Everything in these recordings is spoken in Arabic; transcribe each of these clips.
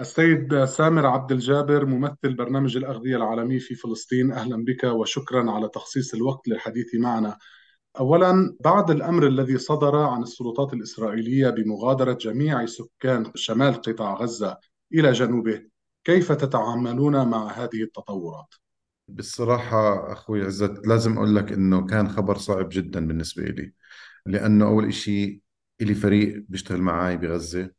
السيد سامر عبد الجابر ممثل برنامج الأغذية العالمي في فلسطين أهلا بك وشكرا على تخصيص الوقت للحديث معنا أولا بعد الأمر الذي صدر عن السلطات الإسرائيلية بمغادرة جميع سكان شمال قطاع غزة إلى جنوبه كيف تتعاملون مع هذه التطورات؟ بالصراحة أخوي عزت لازم أقول لك إنه كان خبر صعب جدا بالنسبة لي لأنه أول إشي إلي فريق بيشتغل معي بغزة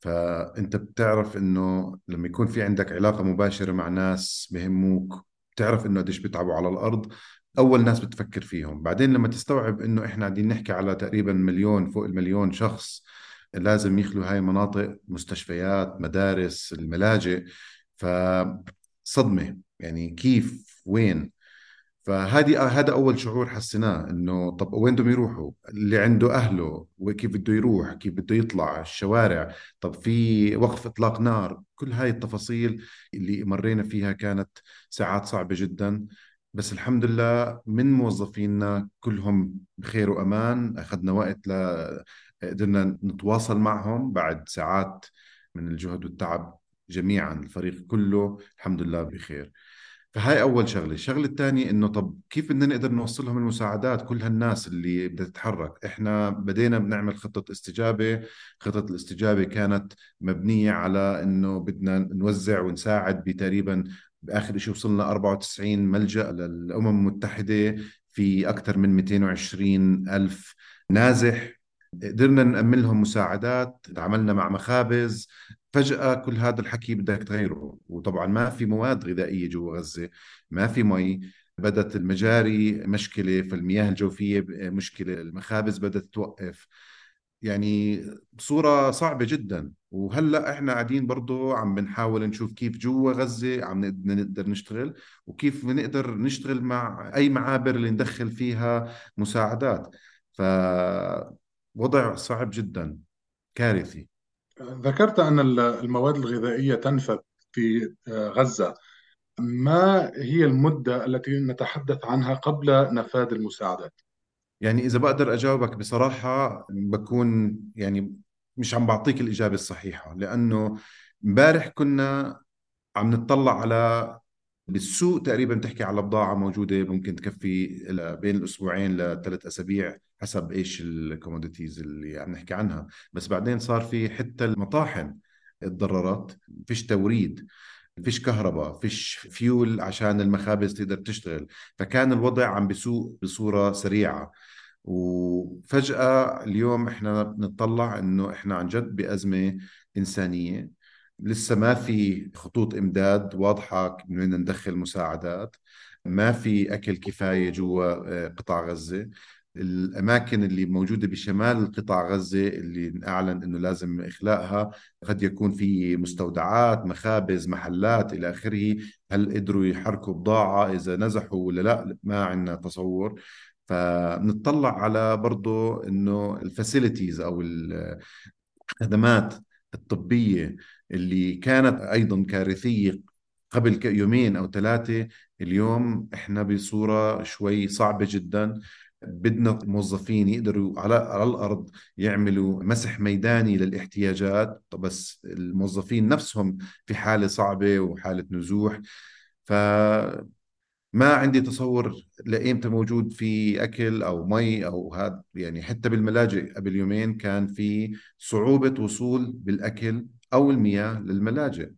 فأنت بتعرف إنه لما يكون في عندك علاقة مباشرة مع ناس بهموك بتعرف إنه قديش بيتعبوا على الأرض أول ناس بتفكر فيهم. بعدين لما تستوعب إنه إحنا قاعدين نحكي على تقريبا مليون فوق المليون شخص لازم يخلوا هاي مناطق مستشفيات مدارس الملاجئ. فصدمة يعني كيف وين؟ فهذه هذا أول شعور حسيناه إنه طب وين بدهم يروحوا؟ اللي عنده أهله وكيف بده يروح؟ كيف بده يطلع الشوارع؟ طب في وقف إطلاق نار؟ كل هاي التفاصيل اللي مرينا فيها كانت ساعات صعبة جدا. بس الحمد لله من موظفينا كلهم بخير وأمان. أخذنا وقت ل قدرنا نتواصل معهم بعد ساعات من الجهد والتعب جميعا الفريق كله الحمد لله بخير. فهاي أول شغلة. الشغلة الثانية إنه طب كيف بدنا نقدر نوصل لهم المساعدات؟ كل هالناس اللي بدها تتحرك. إحنا بدينا بنعمل خطة استجابة. خطة الاستجابة كانت مبنية على إنه بدنا نوزع ونساعد بتقريبا بآخر شيء وصلنا 94 ملجأ للأمم المتحدة في أكثر من 220 ألف نازح. قدرنا نأمن لهم مساعدات تعاملنا مع مخابز فجأة كل هذا الحكي بدك تغيره. وطبعا ما في مواد غذائية جوا غزة ما في مي بدت المجاري مشكلة فالمياه الجوفية مشكلة المخابز بدأت توقف. يعني بصورة صعبة جدا. وهلأ إحنا قاعدين برضه عم بنحاول نشوف كيف جوا غزة عم نقدر نشتغل وكيف بنقدر نشتغل مع أي معابر اللي ندخل فيها مساعدات. فوضع صعب جدا كارثي. ذكرت أن المواد الغذائية تنفذ في آه، غزة. ما هي المدة التي نتحدث عنها قبل نفاذ المساعدات؟ يعني إذا بقدر أجاوبك بصراحة بكون يعني مش عم بعطيك الإجابة الصحيحة لأنه امبارح كنا عم نطلع على بالسوق تقريبا تحكي على بضاعة موجودة ممكن تكفي بين الأسبوعين لثلاث أسابيع. حسب إيش ال commodities اللي عم نحكي عنها. بس بعدين صار في حتى المطاحن تضررت فيش توريد فيش كهرباء فيش فيول عشان المخابز تقدر تشتغل. فكان الوضع عم بسوء بصورة سريعة. وفجأة اليوم إحنا نطلع إنه إحنا عن جد بأزمة إنسانية. لسه ما في خطوط إمداد واضحة من وين ندخل مساعدات. ما في أكل كفاية جوا آه، قطاع غزة. الأماكن اللي موجودة بشمال قطاع غزة اللي أعلن إنه لازم اخلاءها قد يكون في مستودعات مخابز محلات إلى آخره. هل قدروا يحركوا بضاعة؟ إذا نزحوا ولا لا؟ ما عندنا تصور. فنطلع على برضه إنه الفاسيلتيز أو الخدمات الطبية اللي كانت أيضا كارثية قبل يومين أو ثلاثة. اليوم إحنا بصورة شوي صعبة جدا. بدنا موظفين يقدروا على على الأرض يعملوا مسح ميداني للاحتياجات. بس الموظفين نفسهم في حالة صعبة وحالة نزوح. ف ما عندي تصور لايمتى موجود في أكل أو مي أو هذا يعني حتى بالملاجئ قبل يومين كان في صعوبة وصول بالأكل أو المياه للملاجئ.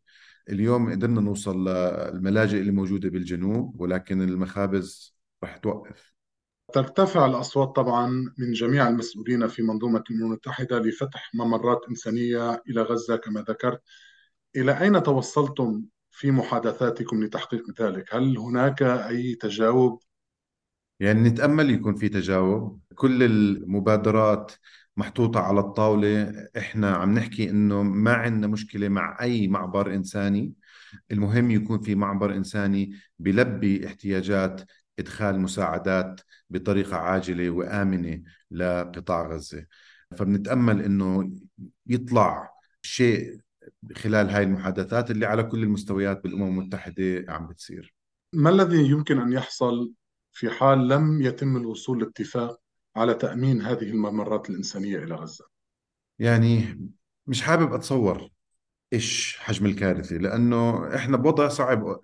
اليوم قدرنا نوصل للملاجئ اللي موجودة بالجنوب ولكن المخابز رح توقف. ترتفع الأصوات طبعا من جميع المسؤولين في منظومة الأمم المتحدة لفتح ممرات إنسانية إلى غزة كما ذكرت. إلى أين توصلتم في محادثاتكم لتحقيق ذلك؟ هل هناك أي تجاوب؟ يعني نتأمل يكون في تجاوب. كل المبادرات محطوطة على الطاولة. إحنا عم نحكي إنه ما عندنا مشكلة مع أي معبر إنساني. المهم يكون في معبر إنساني بلبي احتياجات إدخال مساعدات بطريقة عاجلة وآمنة لقطاع غزة. فبنتأمل إنه يطلع شيء خلال هاي المحادثات اللي على كل المستويات بالأمم المتحدة عم بتصير. ما الذي يمكن أن يحصل في حال لم يتم الوصول لاتفاق على تأمين هذه الممرات الإنسانية إلى غزة؟ يعني مش حابب أتصور إيش حجم الكارثة لأنه إحنا بوضع صعب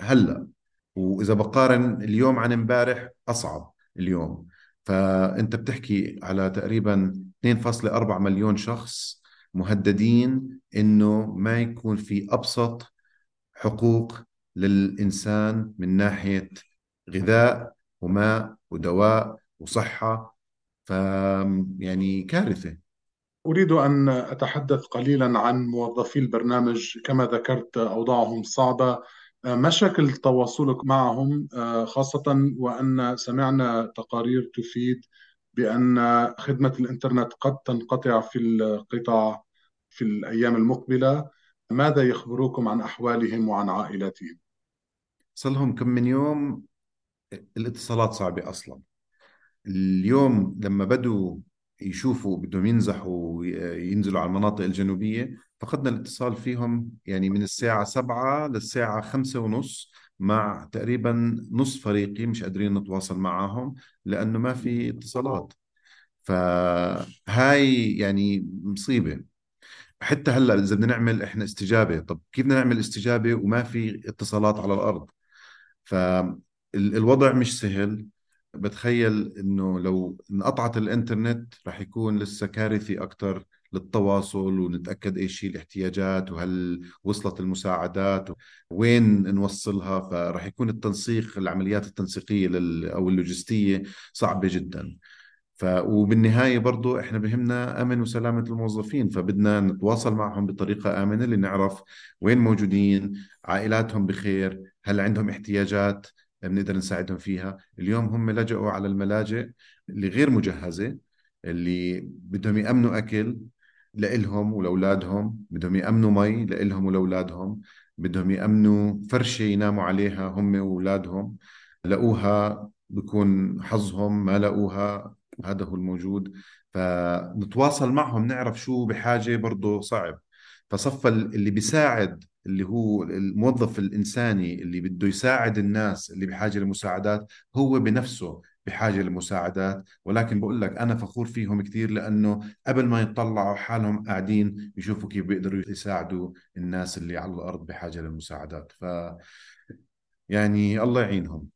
هلأ. وإذا بقارن اليوم عن امبارح أصعب اليوم. فأنت بتحكي على تقريبا 2.4 مليون شخص مهددين إنه ما يكون في أبسط حقوق للإنسان من ناحية غذاء وماء ودواء وصحة. ف يعني كارثة. أريد أن أتحدث قليلا عن موظفي البرنامج. كما ذكرت أوضاعهم صعبة. مشاكل تواصلك معهم خاصة وأن سمعنا تقارير تفيد بأن خدمة الإنترنت قد تنقطع في القطاع في الأيام المقبلة ماذا يخبروكم عن أحوالهم وعن عائلاتهم؟ صار لهم كم من يوم الاتصالات صعبة أصلا اليوم لما بدوا يشوفوا بدهم ينزحوا وينزلوا على المناطق الجنوبية. فقدنا الاتصال فيهم يعني من الساعة سبعة للساعة خمسة ونص مع تقريبا نص فريقي مش قادرين نتواصل معهم لأنه ما في اتصالات. فهاي يعني مصيبة. حتى هلأ إذا بدنا نعمل إحنا استجابة طب كيف بدنا نعمل استجابة وما في اتصالات على الأرض؟ فالوضع مش سهل. بتخيل إنه لو انقطعت الإنترنت رح يكون لسه كارثي أكثر للتواصل ونتأكد إيش هي الاحتياجات وهل وصلت المساعدات وين نوصلها فرح يكون التنسيق العمليات التنسيقية لل أو اللوجستية صعبة جدا. ف وبالنهاية برضو إحنا بهمنا أمن وسلامة الموظفين فبدنا نتواصل معهم بطريقة آمنة اللي نعرف وين موجودين عائلاتهم بخير هل عندهم احتياجات بنقدر نساعدهم فيها. اليوم هم لجأوا على الملاجئ اللي غير مجهزة اللي بدهم يأمنوا أكل لإلهم ولأولادهم بدهم يأمنوا مي لإلهم ولأولادهم بدهم يأمنوا فرشة يناموا عليها هم وأولادهم. لقوها بكون حظهم ما لقوها هذا هو الموجود. فنتواصل معهم نعرف شو بحاجة برضه صعب. فصفى اللي بيساعد اللي هو الموظف الإنساني اللي بده يساعد الناس اللي بحاجة لمساعدات هو بنفسه بحاجة لمساعدات. ولكن بقول لك أنا فخور فيهم كثير لأنه قبل ما يطلعوا حالهم قاعدين يشوفوا كيف بيقدروا يساعدوا الناس اللي على الأرض بحاجة للمساعدات ف يعني الله يعينهم.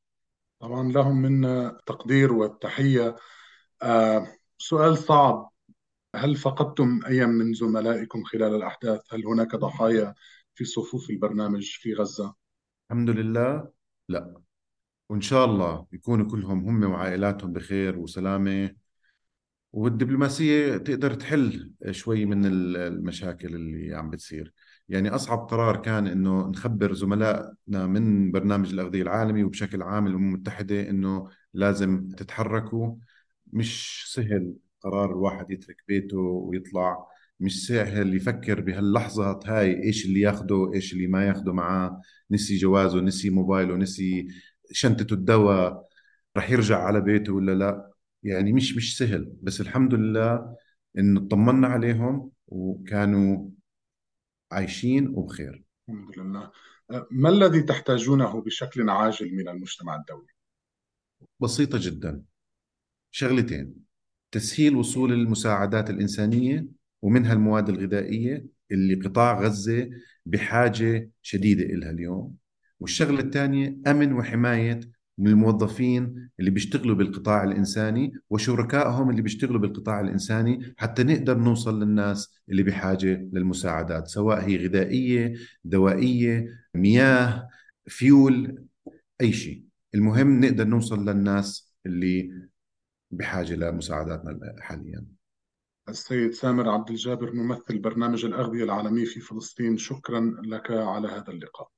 طبعا لهم منا تقدير والتحية. آه سؤال صعب. هل فقدتم أي من زملائكم خلال الأحداث؟ هل هناك ضحايا في صفوف البرنامج في غزة؟ الحمد لله لا وإن شاء الله يكونوا كلهم هم وعائلاتهم بخير وسلامة والدبلوماسية تقدر تحل شوي من المشاكل اللي عم بتصير يعني أصعب قرار كان إنه نخبر زملائنا من برنامج الأغذية العالمي وبشكل عام الأمم المتحدة إنه لازم تتحركوا مش سهل قرار الواحد يترك بيته ويطلع. مش سهل يفكر بهاللحظة هاي إيش اللي ياخده؟ إيش اللي ما ياخده معاه؟ نسي جوازه نسي موبايله نسي شنطته الدواء رح يرجع على بيته ولا لا؟ يعني مش مش سهل. بس الحمد لله انه اطمنا عليهم وكانوا عايشين وبخير. الحمد لله. ما الذي تحتاجونه بشكل عاجل من المجتمع الدولي؟ بسيطة جدا. شغلتين. تسهيل وصول المساعدات الإنسانية ومنها المواد الغذائية اللي قطاع غزة بحاجة شديدة إلها اليوم. والشغلة الثانية أمن وحماية من الموظفين اللي بيشتغلوا بالقطاع الإنساني وشركائهم اللي بيشتغلوا بالقطاع الإنساني حتى نقدر نوصل للناس اللي بحاجة للمساعدات سواء هي غذائية دوائية مياه فيول أي شيء. المهم نقدر نوصل للناس اللي بحاجة لمساعداتنا حاليا. السيد سامر عبد الجابر ممثل برنامج الأغذية العالمي في فلسطين. شكرا لك على هذا اللقاء.